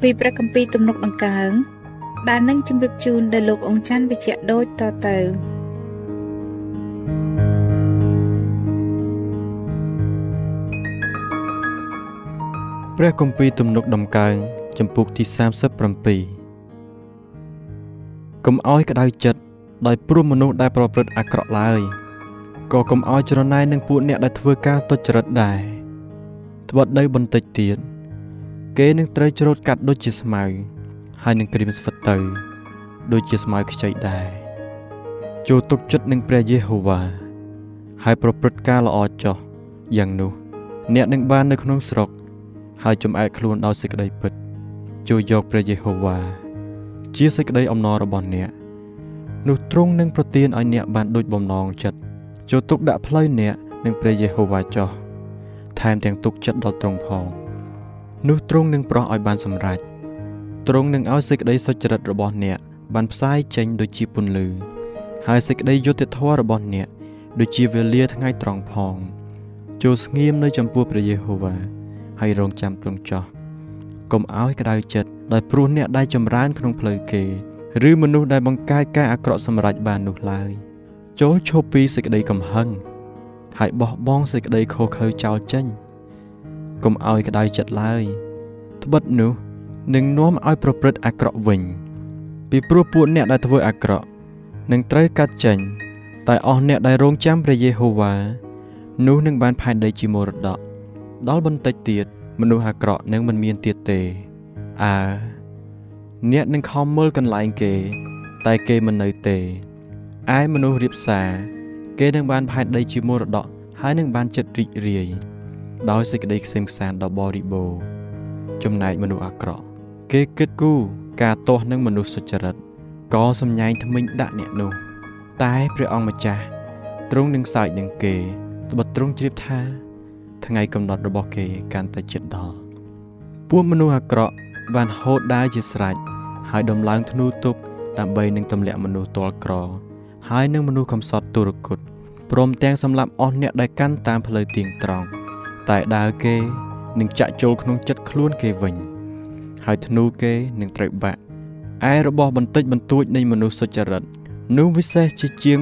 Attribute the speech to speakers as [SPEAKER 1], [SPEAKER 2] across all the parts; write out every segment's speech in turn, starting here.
[SPEAKER 1] ពីព្រះគម្ពីរទំនុកដង្កើងដែលនឹងជម្រាបជូនដល់លោកអង្គច័ន្ទវិជ្ជៈដូចតទៅ
[SPEAKER 2] ព្រះគម្ពីរទំនុកដំកើងចំពុកទី37កុំឲ្យក្តៅចិត្តដោយព្រោះមនុស្សដែលប្រព្រឹត្តអាក្រក់ឡើយក៏កុំឲ្យច្រណែននឹងពួកអ្នកដែលធ្វើការទុច្ចរិតដែរត្បិតដីបន្តិចទៀត គេនឹងត្រូវច្រូតកាត់ដូចជាស្មៅហើយនឹងក្រៀមស្វិតទៅ ដូចជាស្មៅខ្ចីដែរចូលទុកចិត្តនឹងព្រះយេហូវ៉ាហើយប្រព្រឹត្តការល្អចោះយ៉ាងនោះ អ្នកនឹងបាននៅក្នុងស្រុក ហើយចំអែកខ្លួនដោយសេចក្តីពិតចូលយកព្រះយេហូវ៉ាជាសេចក្តីអំណររបស់អ្នកនោះទ្រង់នឹងប្រទានឲ្យអ្នកបានដូចបំណងចិត្តចូលទុកដាក់ផ្លូវអ្នកនឹងព្រះយេហូវ៉ាចោះថែមទាំងទុកចិត្តដល់ទ្រង់ផង នោះទ្រង់នឹងប្រោះឲ្យបានសម្រេចទ្រង់នឹងឲ្យសេចក្តីសុចរិតរបស់អ្នកបានផ្សាយចេញដូចជាពន្លឺហើយសេចក្តីយុត្តិធម៌របស់អ្នកដូចជាវេលាថ្ងៃត្រង់ផងចូលស្ងៀមនៅចំពោះព្រះយេហូវ៉ាហើយរងចាំទ្រង់ចោះកុំឲ្យក្តៅចិត្តដោយព្រោះអ្នកដែលចម្រើនក្នុងផ្លូវគេឬមនុស្សដែលបង្កើតការអាក្រក់សម្រេចបាននោះឡើយចូលឈប់ពីសេចក្តីកំហឹងហើយបោះបង់សេចក្តីខុសខើចោលចេញ កុំឲ្យក្តៅចិត្តឡើយត្បិតនោះនឹងនាំឲ្យប្រព្រឹត្តអាក្រក់វិញ ពីព្រោះពួកអ្នកដែលធ្វើអាក្រក់នឹងត្រូវកាត់ចេញ តែអស់អ្នកដែលរងចាំព្រះយេហូវ៉ានោះនឹងបានផែនដីជាមរតកដល់បន្តិចទៀតមនុស្សអាក្រក់នឹងមិនមានទៀតទេអើអ្នកនឹងខំមើលកន្លែងគេ តែគេមិននៅទេឯមនុស្សរៀបសារគេនឹងបានផែនដីជាមរតកហើយនឹងបានចិត្តរីករាយ ដោយសេចក្តីខ្សែមខ្សានដ៏បរិបូរណ៍ចំណែកមនុស្សអាក្រក់ គេគិតគូរការទាស់នឹងមនុស្សសុចរិតក៏សំញែងថ្មិញដាក់អ្នកនោះ តែព្រះអង្គម្ចាស់ទ្រង់នឹងសើចនឹងគេត្បិតទ្រង់ជ្រាបថា ថ្ងៃកំណត់របស់គេកាន់តែជិតដល់ពួកមនុស្សអាក្រក់បានហូតដើរជាស្រេចហើយដំឡើងធ្នូទប់ដើម្បីនឹងទម្លាក់មនុស្សទាល់ក្រ ហើយនឹងមនុស្សកំសត់ទុរគតព្រមទាំងសម្លាប់អស់អ្នកដែលកាន់តាមផ្លូវទៀងត្រង់ តែដើរគេនឹងចាក់ចូលក្នុងចិត្តខ្លួនគេវិញហើយធ្នូគេនឹងត្រូវបាក់ឯរបស់បន្តិចបន្តួចនៃមនុស្សសុចរិតនោះវិសេសជាជាង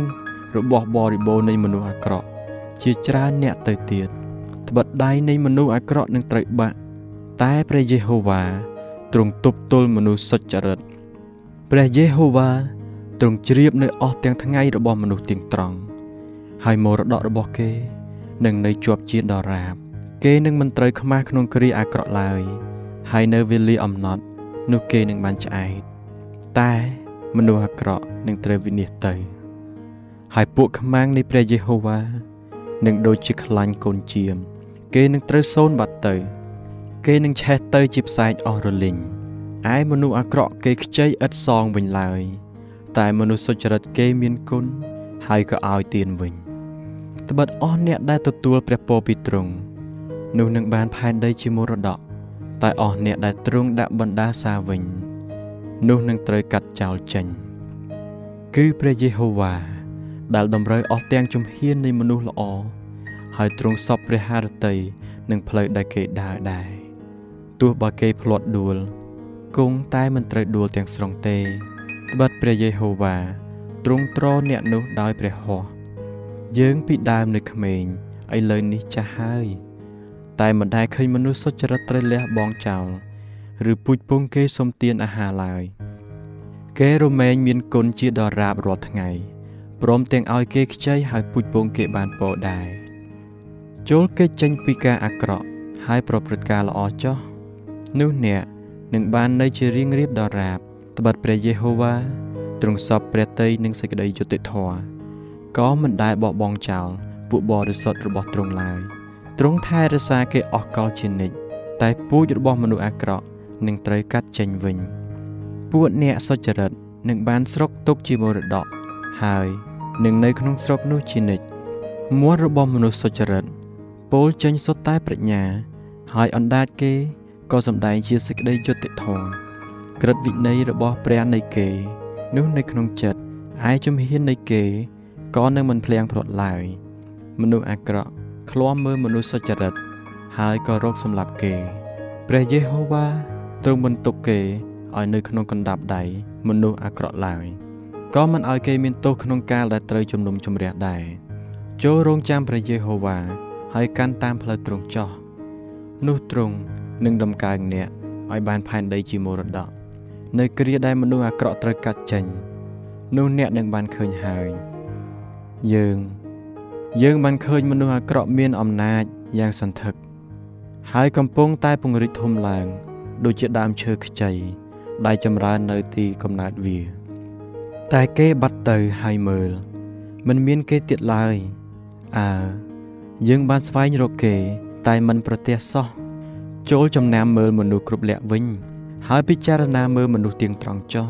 [SPEAKER 2] របស់បរិបូរនៃមនុស្សអាក្រក់ជាច្រើនអ្នកទៅទៀតត្បិតដៃនៃមនុស្សអាក្រក់នឹងត្រូវបាក់តែព្រះយេហូវ៉ាទ្រង់ទប់ទល់មនុស្សសុចរិតព្រះយេហូវ៉ាទ្រង់ជ្រាបនៅអស់ទាំងថ្ងៃរបស់មនុស្សទាំងត្រង់ហើយមរតករបស់គេនឹងនៅជាប់ជាដរាប គេនឹងមិនត្រូវខ្មាស់ក្នុងគ្រាអាក្រក់ឡើយ ហើយនៅវេលាអំណត់ នោះគេនឹងបានឆ្អែតតែមនុស្សអាក្រក់នឹងត្រូវវិនិច្ឆ័យទៅ ហើយពួកខ្មាំងនៃព្រះយេហូវ៉ានឹងដូចជាខ្លាញ់កូនជៀមគេនឹងត្រូវសូន្យបាត់ទៅ គេនឹងឆេះទៅជាផ្សែងអស់រលីងឯមនុស្សអាក្រក់គេខ្ចីឥតសងវិញឡើយ តែមនុស្សសុចរិតគេមានគុណហើយក៏ឲ្យទានវិញត្បិតអស់អ្នកដែលទទួលព្រះពរពីទ្រង់ នោះនឹងបានផែនដីជាមរតកតែអស់អ្នកដែលទ្រង់ដាក់បណ្ដាសាវិញ នោះនឹងត្រូវកាត់ចោលចេញ គឺព្រះយេហូវ៉ាដែលតម្រូវអស់ទាំងជំហាននៃមនុស្សល្អហើយទ្រង់សពព្រះハរតីនឹងផ្លូវដែលគេដើរដែរទោះបើគេភ្លាត់ដួលគង់តែមិនត្រូវដួលទាំងស្រុងទេត្បិតព្រះយេហូវ៉ាទ្រង់ទ្រអ្នកនោះដោយព្រះហស្ថយើងពីដើមនៅក្មេងឥឡូវនេះចាស់ហើយ តែមិនដែលឃើញមនុស្សសុចរិតត្រូវលះបង់ចោល ឬពូជពងគេសុំទានអាហារឡើយគេរមែងមានគុណជាដរាបរាល់ថ្ងៃព្រមទាំងឲ្យគេខ្ចីហើយពូជពងគេបានពោដែរចូលគេចេញពីការអាក្រក់ហើយប្រព្រឹត្តការល្អចោះនោះអ្នកនឹងបាននៅជារៀងរៀបដរាបត្បិតព្រះយេហូវ៉ាទ្រង់សពព្រះតីនិងសេចក្តីយុត្តិធម៌ក៏មិនដែលបោះបង់ចោលពួកបរិសុទ្ធរបស់ទ្រង់ឡើយ ទ្រង់ថែរក្សាគេអស់កលជានិច្ចតែពូជរបស់មនុស្សអាក្រក់នឹងត្រូវកាត់ចេញវិញ ពួកអ្នកសុចរិតនឹងបានស្រុកទុកជាមរតកហើយនឹងនៅក្នុងស្រុកនោះជានិច្ចមាត់របស់មនុស្សសុចរិតពោលចេញសុទ្ធតែប្រាជ្ញា ហើយអណ្ដាតគេក៏សម្ដែងជាសេចក្តីយុត្តិធម៌ក្រឹតវិន័យរបស់ព្រះនៃគេ នោះនៅក្នុងចិត្តឯជំហាននៃគេក៏នឹងមិនភ្លៀងភ្លាត់ឡើយមនុស្សអាក្រក់ ឃ្លាំមើលមនុស្សសុចរិត ហើយក៏រកសម្លាប់គេ ព្រះយេហូវ៉ាទ្រង់មិនទុកគេឲ្យនៅក្នុងកណ្ដាប់ដៃមនុស្សអាក្រក់ឡើយក៏មិនឲ្យគេមានទោសក្នុងកាលដែលត្រូវជំនុំជម្រះដែរចូលរងចាំព្រះយេហូវ៉ាហើយកាន់តាមផ្លូវទ្រង់ចោះនោះទ្រង់នឹងដំកើងអ្នកឲ្យបានផែនដីជាមរតកនៅគ្រាដែលមនុស្សអាក្រក់ត្រូវកាត់ចេញនោះអ្នកនឹងបានឃើញហើយយើង យើងបានឃើញមនុស្សអាក្រក់មានអំណាចយ៉ាងសន្ធឹក ហើយកំពុងតែពង្រីកធំឡើង ដូចជាដើមឈើខ្ចីដែលចម្រើននៅទីកំណើតវា តែគេបាត់ទៅហើយមើលមិនមានគេទៀតឡើយអើយើងបានស្វែងរកគេ តែមិនប្រទះសោះចូលចំណាំមើលមនុស្សគ្រប់លក្ខវិញ ហើយពិចារណាមើលមនុស្សទៀងត្រង់ចោះ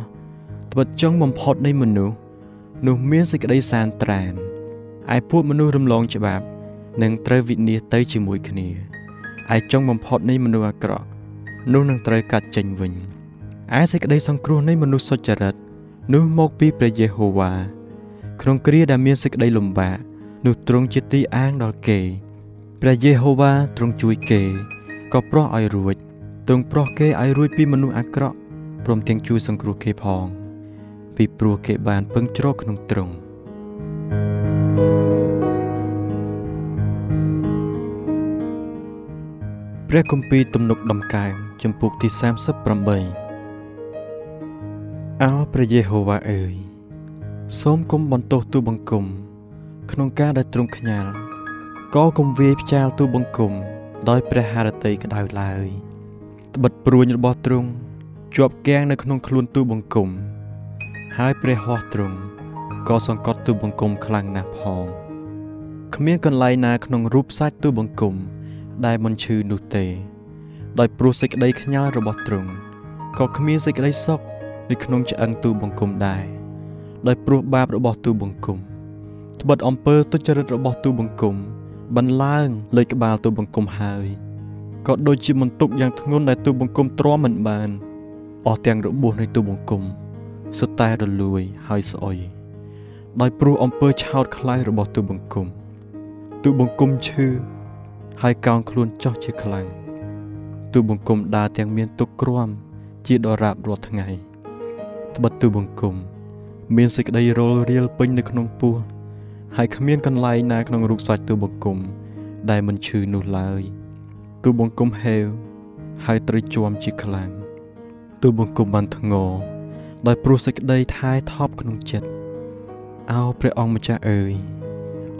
[SPEAKER 2] ត្បិតចុងបំផុតនៃមនុស្សនោះមានសេចក្តីសានត្រាន ឯពួកមនុស្សរំលងច្បាប់នឹងត្រូវវិនាសទៅជាមួយគ្នាឯចុងបំផុតនៃមនុស្សអាក្រក់នោះនឹងត្រូវកាត់ចេញវិញឯសេចក្តីសង្គ្រោះនៃមនុស្សសុចរិតនោះមកពីព្រះយេហូវ៉ាក្នុងគ្រាដែលមានសេចក្តីលំបាកនោះទ្រង់ជាទីអាងដល់គេព្រះយេហូវ៉ាទ្រង់ជួយគេក៏ប្រោះឲ្យរួចទ្រង់ប្រោះគេឲ្យរួចពីមនុស្សអាក្រក់ព្រមទាំងជួយសង្គ្រោះគេផង ពីព្រោះគេបានពឹងជ្រកក្នុងទ្រង់ ព្រះគម្ពីរទំនុកដំកើងចំពុកទី38អោព្រះយេហូវ៉ាអើយសូមគុំបន្ទោសទូបង្គំ ក្នុងការដែលទ្រង់ខ្ញាល់ក៏គុំវាយផ្ចាលទូបង្គំ ដោយព្រះハរតីក្តៅឡើយត្បិតព្រួញរបស់ទ្រង់ជាប់គាំងនៅក្នុងខ្លួនទូបង្គំ ហើយព្រះហស្ថទ្រង់ ក៏សង្កត់ទូបង្គំខ្លាំងណាស់ផងគ្មានកន្លែងណាក្នុងរូបសាច់ទូបង្គំ ដែលមិនឈឺនោះទេ ដោយព្រោះសេចក្តីខ្ញាល់របស់ទ្រង់ក៏គ្មានសេចក្តីសុខនៅក្នុងឆ្អឹងទូបង្គំដែរដោយព្រោះបាបរបស់ទូបង្គំត្បិតអំពើទុច្ចរិតរបស់ទូបង្គំបន្ឡើងលើក្បាលទូបង្គំហើយក៏ដូចជាមន្ទុកយ៉ាងធ្ងន់ដែលទូបង្គំទ្រាំមិនបានអស់ទាំងរបួសនៃទូបង្គំសុទ្ធតែរលួយហើយស្អុយ ដោយព្រោះអំពើឆោតខ្លាយរបស់ទូបង្គំទូបង្គំឈឺហើយកោងខ្លួនចោះជាខ្លាំងទូបង្គំដើរទាំងមានទុកគ្រាំជាដរាបរាល់ថ្ងៃត្បិតទូបង្គំ មានសេចក្តីរលរៀលពេញនៅក្នុងពោះហើយគ្មានកន្លែងណាក្នុងរូបសាច់ទូបង្គំ ដែលមិនឈឺនោះឡើយទូបង្គំហេវហើយត្រូវជាប់ជាខ្លាំងទូបង្គំបានធ្ងរដោយព្រោះសេចក្តីថែថប់ក្នុងចិត្ត អោព្រះអង្គម្ចាស់អើយ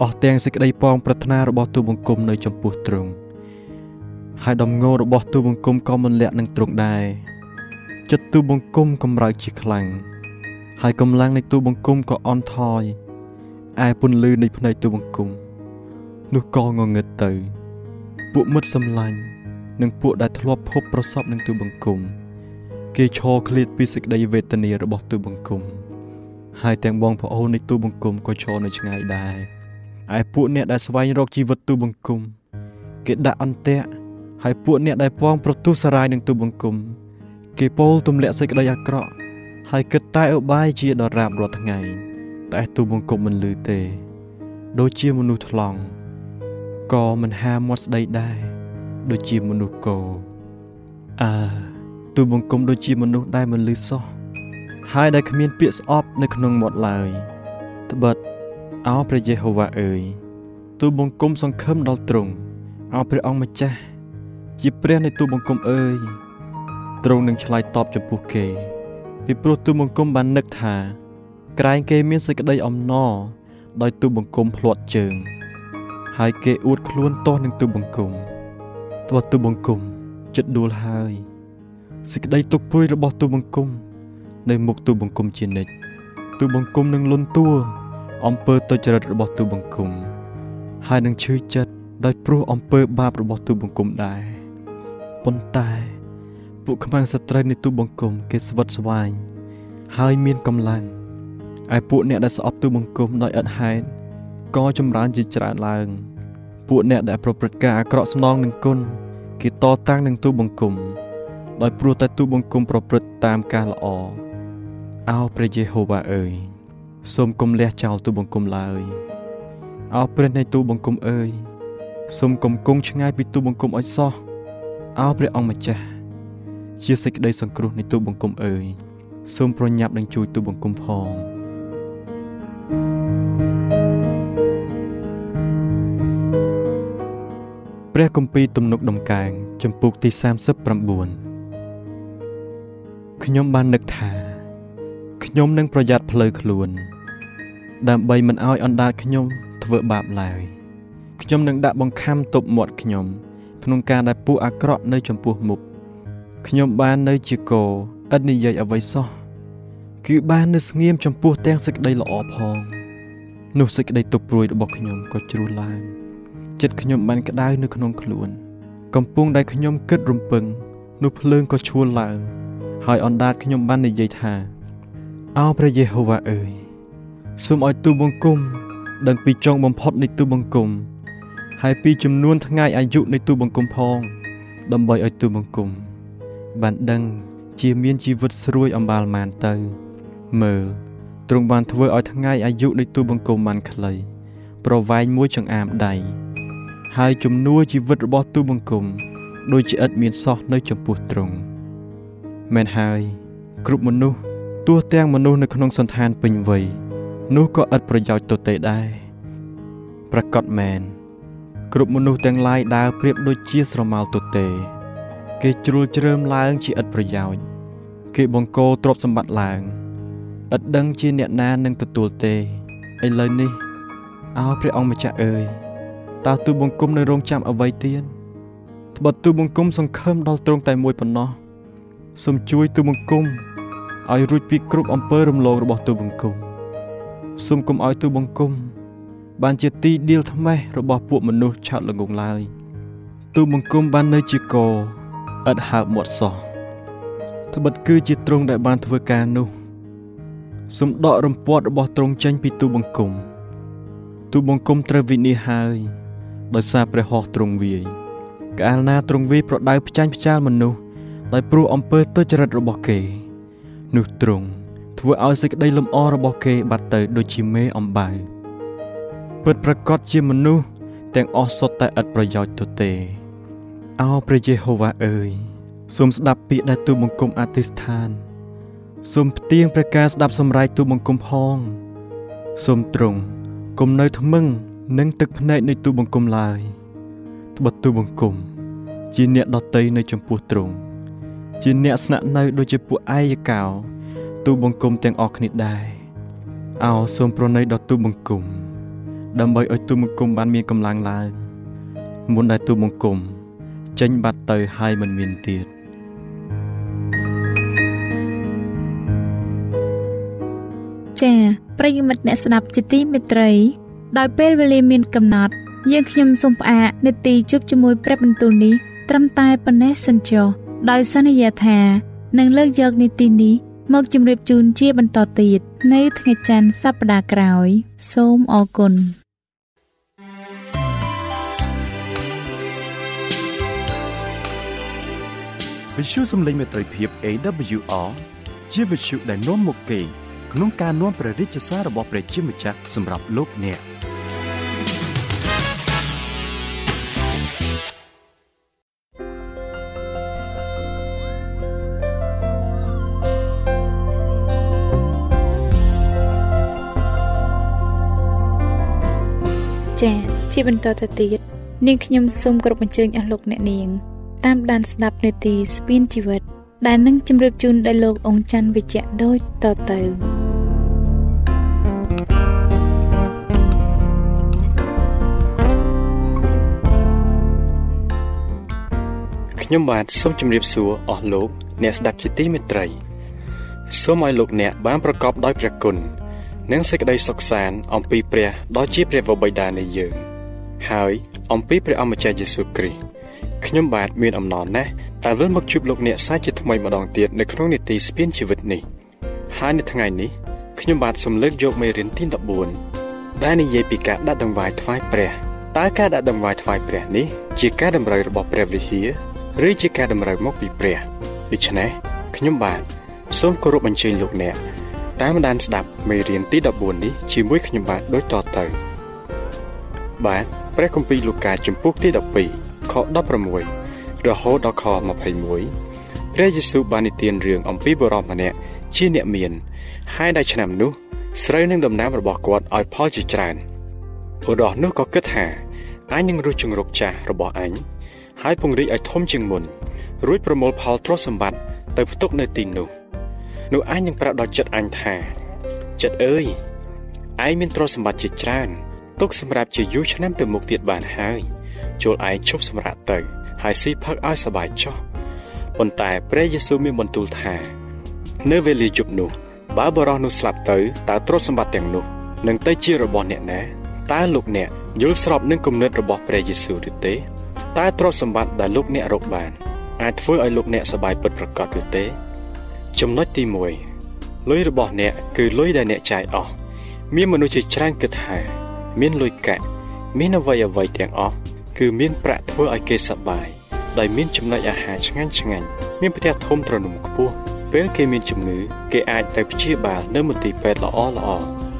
[SPEAKER 2] អស់ទាំងសេចក្តីពងប្រាថ្នារបស់ទូបង្គំនៅចំពោះទ្រង់ហើយដំងោរបស់ទូបង្គំក៏មិនលាក់នឹងទ្រង់ដែរចិត្តទូបង្គំកំរើកជាខ្លាំងហើយកម្លាំងនៃទូបង្គំក៏អន់ថយឯពន្លឺនៃភ្នែកទូបង្គំនោះក៏ងងឹតទៅ ពួកមិត្តសម្លាញ់និងពួកដែលធ្លាប់ភពប្រសពនឹងទូបង្គំ គេឈរឃ្លាតពីសេចក្តីវេទនារបស់ទូបង្គំ ហើយទាំងបងប្អូននៃទូបង្គំក៏ឈរនៅឆ្ងាយដែរឯពួកអ្នកដែលស្វែងរកជីវិតទូបង្គំគេដាក់អន្ទាក់ហើយពួកអ្នកដែលពងប្រទុសរាយនឹងទូបង្គំ គេពោលទម្លាក់សេចក្តីអាក្រក់ហើយគិតតែឧបាយជាដរាបរាល់ថ្ងៃតែទូបង្គំមិនលឺទេ ដូចជាមនុស្សថ្លង់ក៏មិនហាមាត់ស្ដីដែរដូចជាមនុស្សកោអើទូបង្គំដូចជាមនុស្សដែលមិនលឺសោះ ហើយដែលគ្មានពាក្យស្អប់នៅក្នុងមាត់ឡើយត្បិតអោព្រះយេហូវ៉ាអើយទូបង្គំសង្ឃឹមដល់ទ្រង់អោព្រះអង្គម្ចាស់ជាព្រះនៃទូបង្គំអើយទ្រង់នឹងឆ្លើយតបចំពោះគេ ពីព្រោះទូបង្គំបាននឹកថា ក្រែងគេមានសេចក្តីអំណរដោយទូបង្គំភ្លាត់ជើង ហើយគេអួតខ្លួនទាស់នឹងទូបង្គំទោះទូបង្គំចិត្តដួលហើយសេចក្តីទុកព្រួយរបស់ទូបង្គំ នៅមុខទូបង្គំជានិច្ចទូបង្គំនឹងលន់តួអំពើទុច្ចរិតរបស់ទូបង្គំ ហើយនឹងឈឺចិត្តដោយព្រោះអំពើបាបរបស់ទូបង្គំដែរប៉ុន្តែ ពួកខ្មាំងសត្រូវនៃទូបង្គំគេស្វិតស្វាញហើយមានកម្លាំងឯពួកអ្នកដែលស្អប់ទូបង្គំដោយឥតហេតុក៏ចម្រើនជាច្រើនឡើង ពួកអ្នកដែលប្រព្រឹត្តការអាក្រក់ស្នងនឹងគុណគេតតាំងនឹងទូបង្គំដោយព្រោះតែទូបង្គំប្រព្រឹត្តតាមការល្អ អោព្រះយេហូវ៉ាអើយសូមកុំលះចោលទូបង្គំឡើយអោព្រះនៃទូបង្គំអើយសូមកុំគង់ឆ្ងាយពីទូបង្គំអុចសោះអោព្រះអង្គម្ចាស់ជាសេចក្តីសង្គ្រោះនៃទូបង្គំអើយសូមប្រញាប់នឹងជួយទូបង្គំផងព្រះគម្ពីរទំនុកដំកើងចំពុកទី39ខ្ញុំបាននឹកថា ខ្ញុំនឹងប្រយ័ត្នផ្លូវខ្លួន ដើម្បីមិនឲ្យអណ្ដាតខ្ញុំធ្វើបាបឡើយខ្ញុំនឹងដាក់បង្ខំទប់មាត់ខ្ញុំក្នុងការដែលពួកអាក្រក់នៅចំពោះមុខខ្ញុំបាននៅជាគោឥតនិយាយអ្វីសោះគឺបាននៅស្ងៀមចំពោះទាំងសេចក្តីល្អផងនោះសេចក្តីទុកព្រួយរបស់ខ្ញុំក៏ជ្រុះឡើងចិត្តខ្ញុំបានក្តៅនៅក្នុងខ្លួន កំពុងដែលខ្ញុំគិតរំពឹង នោះភ្លើងក៏ឈួលឡើង ហើយអណ្ដាតខ្ញុំបាននិយាយថា អោព្រះយេហូវ៉ាអើយសូមឲ្យទូបង្គំដឹងពីចុងបំផុតនៃទូបង្គំ ហើយពីចំនួនថ្ងៃអាយុនៃទូបង្គំផង ដើម្បីឲ្យទូបង្គំ បានដឹងជាមានជីវិតស្រួយអំបាលម៉ានទៅ មើលទ្រង់បានធ្វើឲ្យថ្ងៃអាយុនៃទូបង្គំបានខ្លី ប្រវែងមួយចង្អាមដៃហើយជំនួជីវិតរបស់ទូបង្គំដូចជាឥតមានសោះនៅចំពោះទ្រង់មែនហើយគ្រប់មនុស្ស ទោះទាំងមនុស្សនៅក្នុងសន្តានពេញវ័យនោះក៏ឥតប្រយោជន៍ទទេដែរប្រកាសមែនគ្រប់មនុស្សទាំងឡាយដើរប្រៀបដូចជាស្រមោលទទេ គេជ្រុលជ្រើមឡើងជាឥតប្រយោជន៍គេបង្កោទ្រព្យសម្បត្តិឡើងឥតដឹងជាអ្នកណានឹងទទួលទេឥឡូវនេះអោព្រះអង្គម្ចាស់អើយតើទូបង្គំនៅរងចាំអ្វីទៀតត្បិតទូបង្គំសង្ឃឹមដល់ទ្រង់តែមួយប៉ុណ្ណោះសូមជួយទូបង្គំ ឲ្យរួចពីគ្រប់អំពើរំលងរបស់ទូបង្គំសូមកុំឲ្យទូបង្គំ បានជាទីដៀលថ្មេះរបស់ពួកមនុស្សឆោតល្ងងឡើយទូបង្គំបាននៅជាកឥតហើបមាត់សោះត្បិតគឺជាទ្រង់ដែលបានធ្វើការនោះសូមដករំពាត់របស់ទ្រង់ចេញពីទូបង្គំទូបង្គំត្រូវវិនិច្ឆ័យហើយដោយសារព្រះហស្ថទ្រង់វាយកាលណាទ្រង់វាយប្រដៅផ្ចាញ់ផ្ចាលមនុស្សដោយព្រោះអំពើទុច្ចរិតរបស់គេ នោះទ្រង់ធ្វើឲ្យសេចក្តីលំអរបស់គេបាត់ទៅដូចជាមេអំបៅពិតប្រកបជាមនុស្សទាំងអស់សុទ្ធតែឥតប្រយោជន៍ទៅទេអោព្រះយេហូវ៉ាអើយសូមស្ដាប់ពាក្យដែលទូបង្គំអធិស្ឋានសូមផ្ទៀងព្រះការស្ដាប់សម្រែកទូបង្គំផងសូមទ្រង់គំនៅថ្មឹងនឹងទឹកភ្នែកនៃទូបង្គំឡើយត្បិតទូបង្គំជាអ្នកដតីនៅចំពោះទ្រង់ ជាអ្នកស្នាក់នៅដូចជាពួកឯយកោទូបង្គំទាំងអស់គ្នាដែរអោសូមប្រណីដល់ទូបង្គំ ដើម្បីឲ្យទូបង្គំបានមានកម្លាំងឡើងមុនដែលទូបង្គំចេញបាត់ទៅហើយមិនមានទៀត
[SPEAKER 1] ចា៎ប្រិយមិត្តអ្នកស្ដាប់ជាទីមេត្រី ដោយពេលវេលាមានកំណត់ យើងខ្ញុំសូមផ្អាកនេតិជប់ជាមួយព្រឹបបន្ទូលនេះត្រឹមតែប៉ុណ្ណេះសិនចុះ ដោយសន្យាថានឹងលើកយកនីតិនេះមកជម្រាបជូនជាបន្តទៀតនៅថ្ងៃច័ន្ទសប្តាហ៍ក្រោយ សូមអរគុណ
[SPEAKER 3] វិទ្យុសំឡេងមេត្រីភាព AWR ជាវិទ្យុដែលនាំមកពីក្នុងការនាំព្រះរាជសាររបស់ព្រះជាម្ចាស់សម្រាប់លោកអ្នក
[SPEAKER 1] ចា៎ជាបន្តទៅទៀតនាងខ្ញុំសូមគោរពអញ្ជើញអស់លោកអ្នកនាង តាមដានស្ដាប់នាទីស្ពីនជីវិត ដែលនឹងជម្រាបជូនដល់លោកអង្គច័ន្ទវិជ្ជៈដូចតទៅ
[SPEAKER 3] ខ្ញុំបាទសូមជម្រាបសួរអស់លោក អ្នកស្ដាប់ជាទីមេត្រីសូមឲ្យលោកអ្នកបានប្រកបដោយព្រះគុណ និងសេចក្តីសុខសាន្តអំពីព្រះដ៏ជាព្រះវរបិតានៃយើង ហើយអំពីព្រះអម្ចាស់យេស៊ូវគ្រីស្ទខ្ញុំបាទមានអំណរណាស់ដែលវិលមកជួបលោកអ្នកសាជាថ្មីម្ដងទៀតនៅក្នុងនីតិស្ពានជីវិតនេះហើយនៅថ្ងៃនេះខ្ញុំបាទសូមលើកយកមេរៀនទី14ដែលនិយាយពីការដាក់ដង្វាយថ្វាយព្រះតើការដាក់ដង្វាយថ្វាយព្រះនេះជាការតម្រូវរបស់ព្រះវិហារឬជាការតម្រូវមកពីព្រះដូច្នេះខ្ញុំបាទសូមគោរពអញ្ជើញលោកអ្នក តាមដានស្ដាប់មេរៀនទី14នេះជាមួយខ្ញុំបាទដូចតទៅ បាទព្រះគម្ពីរលូកាជំពូកទី12ខ16រហូតដល់ខ21ព្រះយេស៊ូវបាននិទានរឿងអំពីបុរសម្នាក់ជាអ្នកមាន ហើយដែលឆ្នាំនោះស្រូវនឹងដំណាំរបស់គាត់ឲ្យផលជាច្រើនបុរសនោះក៏គិតថាអញនឹងរស់ជង្រុកចាស់របស់អញហើយពង្រីកឲ្យធំជាងមុនរួចប្រមូលផលទ្រព្យសម្បត្តិទៅផ្ទុកនៅទីនោះ នោះអញនឹងប្រាប់ដល់ចិត្តអញថាចិត្តអើយឯងមានទ្រព្យសម្បត្តិជាច្រើនទុកសម្រាប់ជាយូរឆ្នាំទៅមុខទៀតបានហើយចូលឯងឈប់សម្រាប់ទៅហើយស៊ីផឹកឲ្យសบายចុះប៉ុន្តែព្រះយេស៊ូវមានបន្ទូលថានៅវេលាយប់នោះបើបរិសនោះស្លាប់ទៅតើទ្រព្យសម្បត្តិទាំងនោះនឹងទៅជារបស់អ្នកណាតើលោកអ្នកយល់ស្របនឹងគំនិតរបស់ព្រះយេស៊ូវឬទេតើទ្រព្យសម្បត្តិដែលលោកអ្នករកបានអាចធ្វើឲ្យលោកអ្នកសบายពិតប្រាកដឬទេ ចំណុចទី1លុយរបស់អ្នកគឺលុយដែលអ្នកចាយអស់មានមនុស្សជាច្រើនគិតថា មានលុយកាក់មានអ្វីអ្វីទាំងអស់គឺមានប្រាក់ធ្វើឲ្យគេសប្បាយដោយមានចំណុចអាហារឆ្ងាញ់ឆ្ងាញ់មានផ្ទះធំទ្រនំខ្ពស់ពេលគេមានជំងឺគេអាចទៅព្យាបាលនៅមន្ទីរពេទ្យល្អល្អ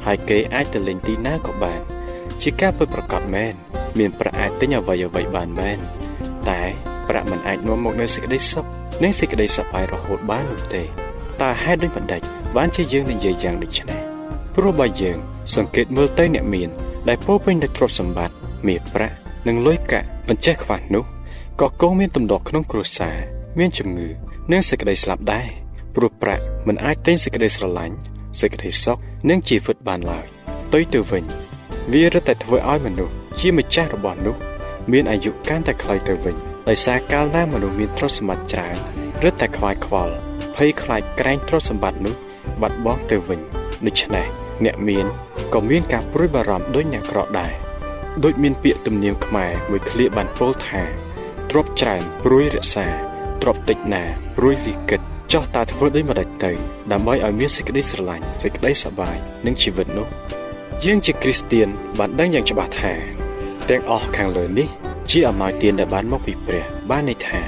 [SPEAKER 3] ហើយគេអាចទៅលេងទីណាក៏បាន ជាការពិតប្រាកដមែនមានប្រាក់អាចទិញអ្វីអ្វីបានមែនតែប្រាក់មិនអាចនាំមកនូវសេចក្តីសុខនិងសេចក្តីសប្បាយរហូតបាននោះទេ តើហេតុដូចម្ដេចបានជាយើងនិយាយយ៉ាងដូចនេះព្រោះបើយើងសង្កេតមើលទៅអ្នកមាន ដែលពោពេញដោយទ្រព្យសម្បត្តិមាសប្រាក់និងលុយកាក់មិនចេះខ្វះនោះក៏គង់មានទំដកក្នុងគ្រួសារមានជំងឺនិងសេចក្តីស្លាប់ដែរព្រោះប្រាក់មិនអាចទិញសេចក្តីស្រឡាញ់សេចក្តីសុខនិងជីវិតបានឡើយទុយទៅវិញ វារឹតតែធ្វើឲ្យមនុស្សជាម្ចាស់របស់នោះ មានអាយុកាន់តែខ្លីទៅវិញដោយសារកាលណាមនុស្សមានទ្រព្យសម្បត្តិច្រើនរឹតតែខ្វាយខ្វល់ ភ័យខ្លាចក្រែងទ្រព្យសម្បត្តិនោះបាត់បង់ទៅវិញដូច្នេះអ្នកមានក៏មានការព្រួយបារម្ភដូចអ្នកក្រដែរដូចមានពាក្យទំនៀមខ្មែរមួយឃ្លាបានពោលថាទ្រពច្រើនព្រួយរក្សាទ្រពតិចណាព្រួយលីកិតចោះតើធ្វើដូចម្ដេចទៅដើម្បីឲ្យមានសេចក្តីស្រឡាញ់សេចក្តីសប្បាយនឹងជីវិតនោះយើងជាគ្រីស្ទៀនបានដឹងយ៉ាងច្បាស់ថាទាំងអស់ខាងលើនេះជាអំណោយទានដែលបានមកពីព្រះបានន័យថា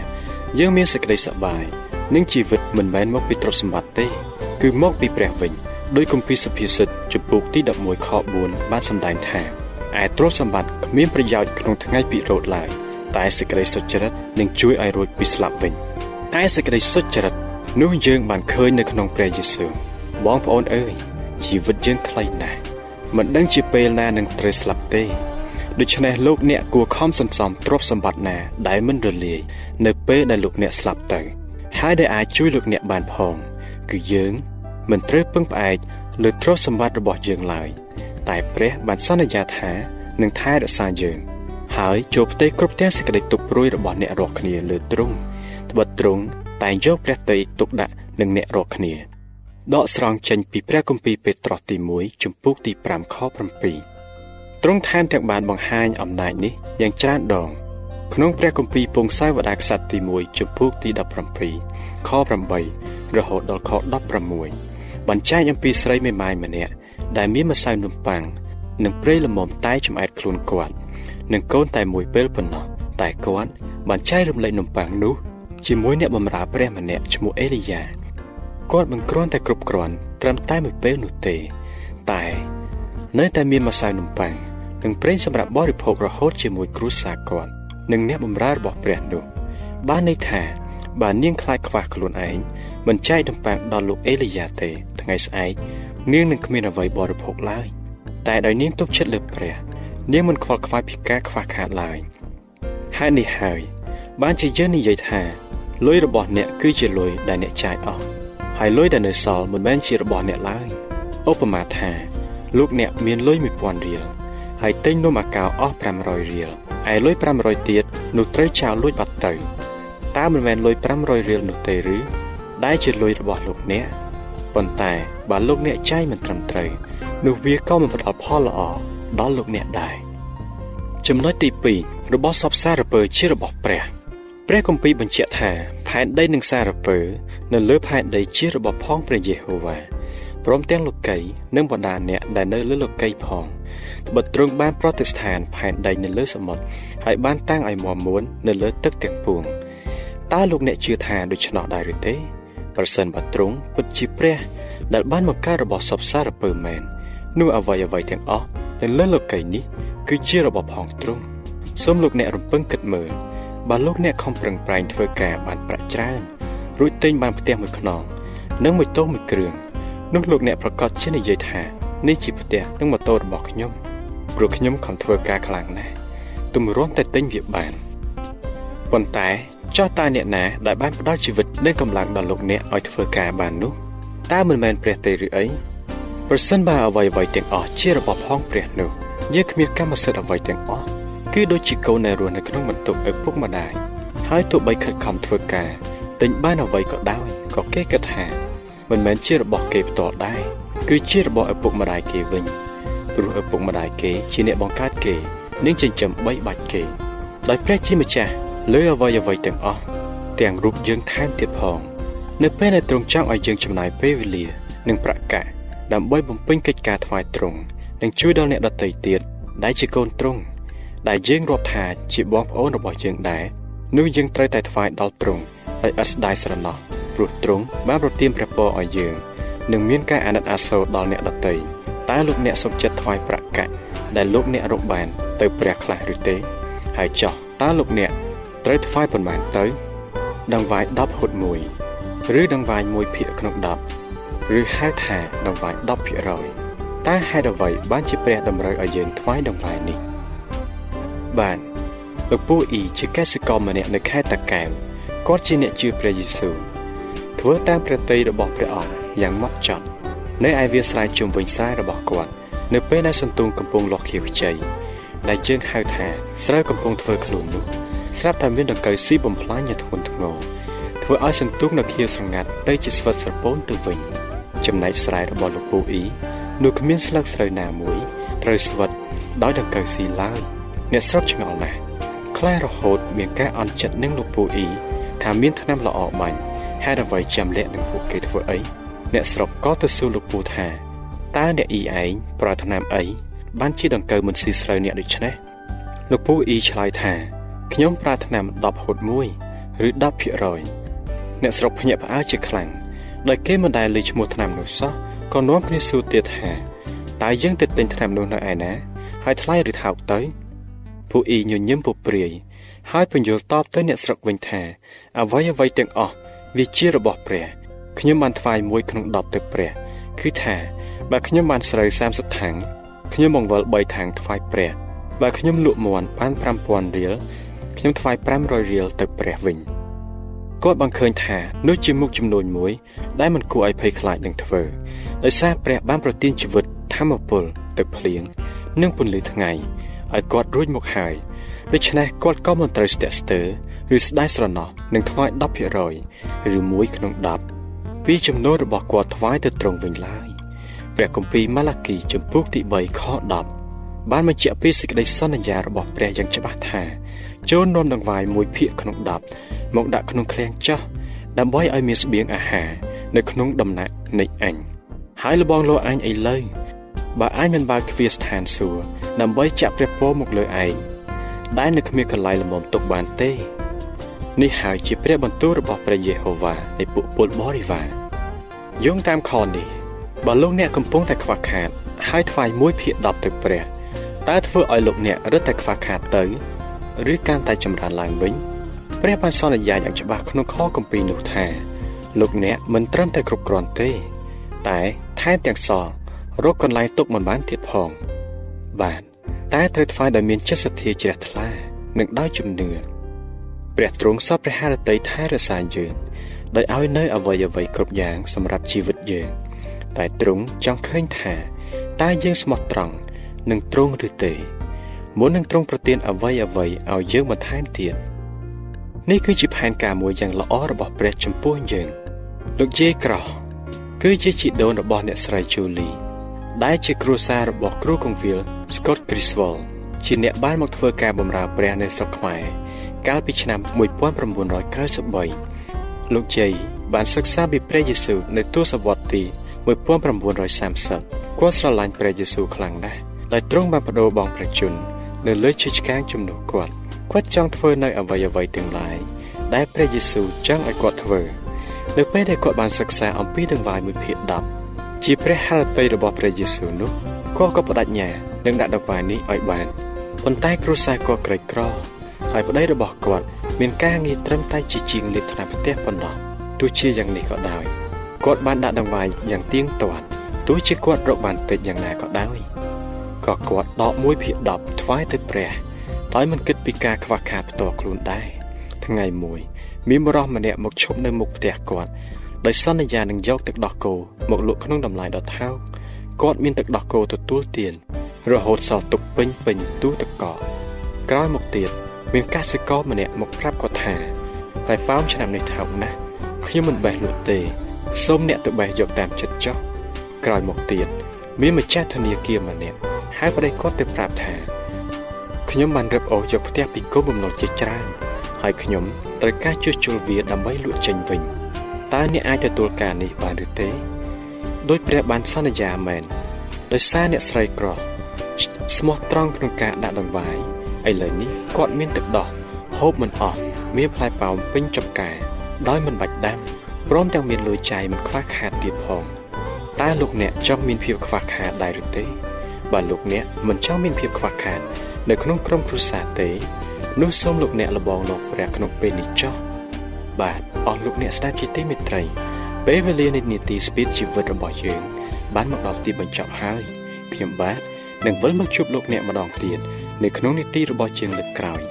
[SPEAKER 3] យើងមានសេចក្តីសប្បាយ និងជីវិតមិនមែនមកពីទ្រព្យសម្បត្តិទេ គឺមកពីព្រះវិញដោយគម្ពីរសុភាសិតជំពូកទី11ខ4បានសម្ដែងថាឯទ្រព្យសម្បត្តិគ្មានប្រយោជន៍ក្នុងថ្ងៃពិរោធឡើយតែសេចក្តីសុចរិតនឹងជួយឲ្យរួចពីស្លាប់វិញឯសេចក្តីសុចរិតនោះយើងបានឃើញនៅក្នុងព្រះយេស៊ូវបងប្អូនអើយជីវិតយើងខ្លីណាស់មិនដឹងជាពេលណានឹងត្រូវស្លាប់ទេដូច្នេះលោកអ្នកគួរខំសន្សំទ្រព្យសម្បត្តិណាដែលមិនរលាយនៅពេលដែលលោកអ្នកស្លាប់ទៅ ហើយដែលអាចជួយលោកអ្នកបានផង គឺយើង មិនត្រូវពឹងផ្អែកលើទ្រព្យសម្បត្តិរបស់យើងឡើយ តែព្រះបានសន្យាថានឹងថែរក្សាយើង ហើយចូលផ្ទៃគ្រប់ទាំងសេចក្តីទុកព្រួយរបស់អ្នករាល់គ្នាលើទ្រង់ត្បិតទ្រង់តែងយកព្រះតីទុកដាក់នឹងអ្នករាល់គ្នាដកស្រង់ចេញពីព្រះគម្ពីរពេត្រុសទី1ជំពូកទី5ខ7ទ្រង់ថែមទាំងបានបង្ហាញអំណាចនេះយ៉ាងច្រើនដង ក្នុងព្រះគម្ពីរពងសាវតារក្សត្រទី1ជំពូកទី17ខ8រហូតដល់ខ16បញ្ជាក់អំពីស្រីមេម៉ាយម្នាក់ដែលមានម្សៅនំប៉័ងនិងព្រៃល្មមតែចំអែតខ្លួនគាត់និងកូនតែមួយពេលប៉ុណ្ណោះតែគាត់បានចែករំលែកនំប៉័ងនោះជាមួយអ្នកបម្រើព្រះម្នាក់ឈ្មោះអេលីយ៉ាគាត់មិនគ្រាន់តែគ្រប់គ្រាន់ត្រឹមតែមួយពេលនោះទេ តែនៅតែមានម្សៅនំប៉័ងនិងប្រេងសម្រាប់បរិភោគរហូតជាមួយគ្រួសារគាត់ និងអ្នកបម្រើរបស់ព្រះនោះបានន័យថាបើនាងខ្លាចខ្វះខ្លួនឯងមិនចែកនំប៉័ងដល់លោកអេលីយ៉ាទេថ្ងៃស្អែកនាងនឹងគ្មានអ្វីបរិភោគឡើយតែដោយនាងទុកចិត្តលើព្រះនាងមិនខ្វល់ខ្វាយពីការខ្វះខាតឡើយហេតុនេះហើយបានជាយើងនិយាយថាលុយរបស់អ្នកគឺជាលុយដែលអ្នកចាយអស់ហើយលុយដែលនៅសល់មិនមែនជារបស់អ្នកឡើយឧបមាថាលោកអ្នកមានលុយ1000រៀល ហើយទិញនំអាកោអស់500រៀលឯលុយ500ទៀតនោះត្រូវចោលលួចបាត់ទៅតើមិនមែនលុយ500រៀលនោះទេឬដែលជាលុយរបស់លោកអ្នកប៉ុន្តែបើលោកអ្នកចាយមិនត្រឹមត្រូវនោះវាក៏មិនផ្ដល់ផលល្អដល់លោកអ្នកដែរចំណុចទី2របស់សពសារពើជារបស់ព្រះព្រះគម្ពីរបញ្ជាក់ថាផែនដីនិងសារពើ នៅលើផែនដីជារបស់ផងព្រះយេហូវ៉ាព្រមទាំងលោកីនិងបណ្ដាអ្នកដែលនៅលើលោកីផងត្បិតទ្រង់បានប្រតិស្ថានផែនដីនៅលើសមុទ្រហើយបានតាំងឲ្យមាំមួននៅលើទឹកទាំងពួងតើលោកអ្នកជឿថាដូច្នោះដែរឬទេប្រសិនបើទ្រង់ពិតជាព្រះ ដែលបានបង្កើតរបស់សពសារពើមែននោះអ្វីអ្វីទាំងអស់នៅលើលោកីនេះ គឺជារបស់ផងទ្រង់សូមលោកអ្នករំពឹងគិតមើលបើលោកអ្នកខំប្រឹងប្រែងធ្វើការបានប្រាក់ច្រើនរួចទិញបានផ្ទះមួយខ្នងនិងមួយតូមួយគ្រឿងនោះលោកអ្នកប្រកាសជានិយាយថា នេះជាផ្ទះនិងម៉ូតូរបស់ខ្ញុំព្រោះខ្ញុំខំធ្វើការខ្លាំងណាស់ទម្រាំតែទិញវាបានប៉ុន្តែចោះតើអ្នកណាដែលបានផ្ដល់ជីវិតនិងកម្លាំងដល់លោកអ្នកឲ្យធ្វើការបាននោះតើមិនមែនព្រះទេឬអីប្រសិនបើអ្វីអ្វីទាំងអស់ជារបស់ផងព្រះនោះយើងគ្មានកម្មសិទ្ធិអ្វីទាំងអស់គឺដូចជាកូនដែលរស់នៅក្នុងបន្ទប់ឪពុកម្ដាយហើយទោះបីខិតខំធ្វើការទិញបានអ្វីក៏ដោយក៏គេគិតថាមិនមែនជារបស់គេផ្ទាល់ដែរ គឺជារបស់ឪពុកម្ដាយគេវិញព្រោះឪពុកម្ដាយគេជាអ្នកបង្កើតគេនិងចិញ្ចឹមបីបាច់គេដោយព្រះជាម្ចាស់លើអ្វីអ្វីទាំងអស់ទាំងរូបយើងថែមទៀតផងនៅពេលដែលទ្រង់ចង់ឲ្យយើងចំណាយពេលវេលា និងប្រាក់កាសដើម្បីបំពេញកិច្ចការថ្វាយទ្រង់និងជួយដល់អ្នកដទៃទៀតដែលជាកូនទ្រង់ដែលយើងរាប់ថាជាបងប្អូនរបស់យើងដែរនោះយើងត្រូវតែថ្វាយដល់ទ្រង់ដោយឥតស្ដាយស្រណោះព្រោះទ្រង់បានប្រទានព្រះពរឲ្យយើង និងមានការអាណិតអាសូរដល់អ្នកដទៃតើលោកអ្នកសុខចិត្តថ្វាយប្រាក់កាក់ដែលលោកអ្នករកបាន ទៅព្រះខ្លះឬទេហើយចោះតើលោកអ្នកត្រូវថ្វាយប៉ុន្មានទៅ ដង្វាយ10ហុត1ឬដង្វាយ1ភាគក្នុង10ឬហៅថាដង្វាយ10%តើហេតុអ្វីបានជាព្រះតម្រូវឲ្យយើងថ្វាយដង្វាយនេះបានលោកពូអ៊ីជាកសិករម្នាក់នៅខេត្តតាកែវគាត់ជាអ្នកជឿព្រះយេស៊ូវ ធ្វើតាមព្រះទ័យរបស់ព្រះអង្គយ៉ាងម៉ត់ចត់នៅឯវាលស្រែជុំវិញស្រែរបស់គាត់នៅពេលដែលសន្ទូងកំពុងលាស់ខៀវខ្ចីដែលយើងហៅថាស្រូវកំពុងធ្វើខ្លួននោះស្រាប់តែមានដង្កូវស៊ីបំផ្លាញយ៉ាងធ្ងន់ធ្ងរធ្វើឲ្យសន្ទូងនៅខៀវស្រងាត់ទៅជាស្វិតស្រពោនទៅវិញចំណែកស្រែរបស់លោកពូអ៊ីនោះគ្មានស្លឹកស្រូវណាមួយត្រូវស្វិតដោយដង្កូវស៊ីឡើយអ្នកស្រុកឆ្ងល់ណាស់ខ្លាចរហូតមានការអន់ចិត្តនឹងលោកពូអ៊ីថាមានថ្នាំល្អបាញ់ ហេតុអ្វីចាំលាក់នឹងពួកគេធ្វើអីអ្នកស្រុកក៏ទៅសួរលោកពូថាតើអ្នកអ៊ីឯងប្រើថ្នាំអីបានជាដង្កូវមិនស៊ីស្រូវអ្នកដូច្នេះលោកពូអ៊ីឆ្លើយថាខ្ញុំប្រើថ្នាំ10ហូត1ឬ10%អ្នកស្រុកភ្ញាក់ផ្អើលជាខ្លាំងដោយគេមិនដែលឮឈ្មោះថ្នាំនោះសោះក៏នាំគ្នាសួរទៀតថាតើយើងទៅទិញថ្នាំនោះនៅឯណា ហើយថ្លៃឬថោកទៅពូអ៊ីញញឹមពព្រាយហើយពន្យល់តបទៅអ្នកស្រុកវិញថាអ្វីអ្វីទាំងអស់ វាជារបស់ព្រះខ្ញុំបានថ្វាយមួយក្នុង10ទៅព្រះ គឺថាបើខ្ញុំបានស្រូវ30ថាំងខ្ញុំបង្វិល3ថាំងថ្វាយព្រះបើខ្ញុំលក់មន់បាន5000រៀលខ្ញុំថ្វាយ500រៀលទៅព្រះវិញគាត់បានឃើញថានោះជាមុខចំនួនមួយ ដែលមិនគួរឲ្យភ័យខ្លាចនឹងធ្វើដោយសារព្រះបានប្រទានជីវិតធម្មពលទៅភ្លៀងនិងពន្លឺថ្ងៃឲ្យគាត់រួចមកហើយ ដូច្នេះគាត់ក៏មិនត្រូវស្ទាក់ស្ទើរឬស្ដាយស្រណោះនឹងថ្វាយ10%ឬ1ក្នុង10ពីចំនួនរបស់គាត់ថ្វាយទៅត្រង់វិញឡើយព្រះគម្ពីរម៉ាឡាគីចំពុកទី3ខ10បានបញ្ជាក់ពីសេចក្តីសន្យារបស់ព្រះយ៉ាងច្បាស់ថាចូលនាំដង្វាយមួយភាគក្នុង10មកដាក់ក្នុងឃ្លាំងចោះដើម្បីឲ្យមានស្បៀងអាហារនៅក្នុងដំណាក់នៃអញហើយលបងលោអញឥឡូវបើអញមិនបើកទ្វារស្ថានសួគ៌ដើម្បីចាក់ព្រះពរមកលើឯង ដែលនៅគ្មានកន្លែងលំមទុកបានទេនេះហើយជាព្រះបន្ទូលរបស់ព្រះយេហូវ៉ានៃពួកពលបរិវារយោងតាមខនេះបើលោកអ្នកកំពុងតែខ្វះខាត ហើយថ្វាយ1ភាគ10ទៅព្រះតើធ្វើឲ្យលោកអ្នករឹតតែខ្វះខាតទៅឬកាន់តែចម្រើនឡើងវិញព្រះបានសន្យាយ៉ាងច្បាស់ក្នុងខគម្ពីរនោះថា លោកអ្នកមិនត្រឹមតែគ្រប់គ្រាន់ទេ តែថែមទាំងសល់រកកន្លែងទុកមិនបានទៀតផងបាទ តែត្រូវថ្វាយដោយមានចិត្តសទ្ធាជ្រះថ្លា និងដោយជំនឿព្រះទ្រង់សពព្រះハរតីថែរក្សាយើងដោយឲ្យនៅអវយវ័យគ្រប់យ៉ាងសម្រាប់ជីវិតយើង តែទ្រង់ចង់ឃើញថាតើយើងស្មោះត្រង់នឹងទ្រង់ឬទេមុននឹងទ្រង់ប្រទានអ្វីអ្វីឲ្យយើងបន្ថែមទៀតនេះគឺជាផែនការមួយយ៉ាងល្អរបស់ព្រះចំពោះយើងលោកយេក្រោះគឺជាជីដូនរបស់អ្នកស្រីជូលីដែលជាគ្រួសាររបស់គ្រូកងវិល Scott Griswold ជាអ្នកបានមកធ្វើការបម្រើព្រះនៅស្រុកខ្មែរកាលពីឆ្នាំ1993លោកជ័យបានសិក្សាពីព្រះយេស៊ូវនៅទសវត្សរ៍ទី1930គាត់ស្រឡាញ់ព្រះយេស៊ូវខ្លាំងណាស់ដោយទ្រង់បានបដូរបង់ព្រះជន្មនៅលើឈើឆ្កាងជំនួសគាត់គាត់ចង់ធ្វើនៅអ្វីអ្វីទាំងឡាយដែលព្រះយេស៊ូវចង់ឲ្យគាត់ធ្វើនៅពេលដែលគាត់បានសិក្សាអំពីដង្វាយមួយភាគ10ជាព្រះハរតីរបស់ព្រះយេស៊ូវនោះគាត់ក៏បដិញ្ញា នឹងដាក់ដង្វាយនេះឲ្យបានប៉ុន្តែគ្រួសារគាត់ក្រីក្រហើយប្តីរបស់គាត់មានការងារត្រឹមតែជាជាងលាបថ្នាំផ្ទះប៉ុណ្ណោះទោះជាយ៉ាងនេះក៏ដោយគាត់បានដាក់ដង្វាយយ៉ាងទៀងទាត់ទោះជាគាត់រកបានតិចយ៉ាងណាក៏ដោយក៏គាត់ដក1ភាគ10ថ្វាយទៅព្រះដោយមិនគិតពីការខ្វះខាតផ្ទាល់ខ្លួនដែរថ្ងៃមួយមានបរិសម្នាក់មកឈប់នៅមុខផ្ទះគាត់ដោយសន្យានឹងយកទឹកដោះគោមកលក់ក្នុងតម្លៃដ៏ថោក គាត់មានទឹកដោះគោទទួលទាន រហូតសល់ទុកពេញពេញទូទឹកកកក្រោយមកទៀតមានកសិករម្នាក់មកប្រាប់គាត់ថាតែប៉ោមឆ្នាំនេះថោកណាស់ខ្ញុំមិនបេះលក់ទេសូមអ្នកទៅបេះយកតាមចិត្តចុះក្រោយមកទៀតមានម្ចាស់ធនាគារម្នាក់ហើយប្តីគាត់ទៅប្រាប់ថាខ្ញុំបានរឹបអូសយកផ្ទះពីគុំបំណុលជាច្រើនហើយខ្ញុំត្រូវការជួសជុលវាដើម្បីលក់ចេញវិញតើអ្នកអាចទទួលការនេះបានឬទេ ដោយព្រះបានសន្យាមែនដោយសារអ្នកស្រីក្រស្មោះត្រង់ក្នុងការដាក់ដង្វាយឥឡូវនេះគាត់មានទឹកដោះហូបមិនអស់មានផ្លែប៉ោមពេញចំការដោយមិនបាច់ដាំព្រមទាំងមានលុយចាយមិនខ្វះខាតទៀតផងតើលោកអ្នកចង់មានភាពខ្វះខាតដែរឬទេបើលោកអ្នកមិនចង់មានភាពខ្វះខាត នៅក្នុងក្រុមគ្រួសារទេនោះសូមលោកអ្នកលបងលោកព្រះក្នុងពេលនេះចុះបាទអស់លោកអ្នកស្ដាប់ជាទីមេត្រី ពេលវេលានៃនីតិស្ពីតជីវិតរបស់យើង បានមកដល់ទីបញ្ចប់ហើយខ្ញុំបាទនឹងវិលមកជួបលោកអ្នកម្ដងទៀតនៅក្នុងនីតិរបស់យើងលើកក្រោយ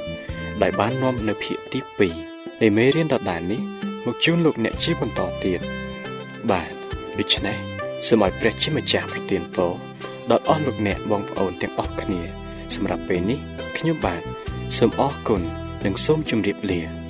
[SPEAKER 3] ដែលបាននាំនៅភាគទី2នៃមេរៀនដដែលនេះមកជូនលោកអ្នកជាបន្តទៀតបាទដូច្នេះសូមឲ្យព្រះជាម្ចាស់ប្រទានពរដល់អស់លោកអ្នកបងប្អូនទាំងអស់គ្នា សម្រាប់ពេលនេះខ្ញុំបាទសូមអរគុណនិងសូមជម្រាបលា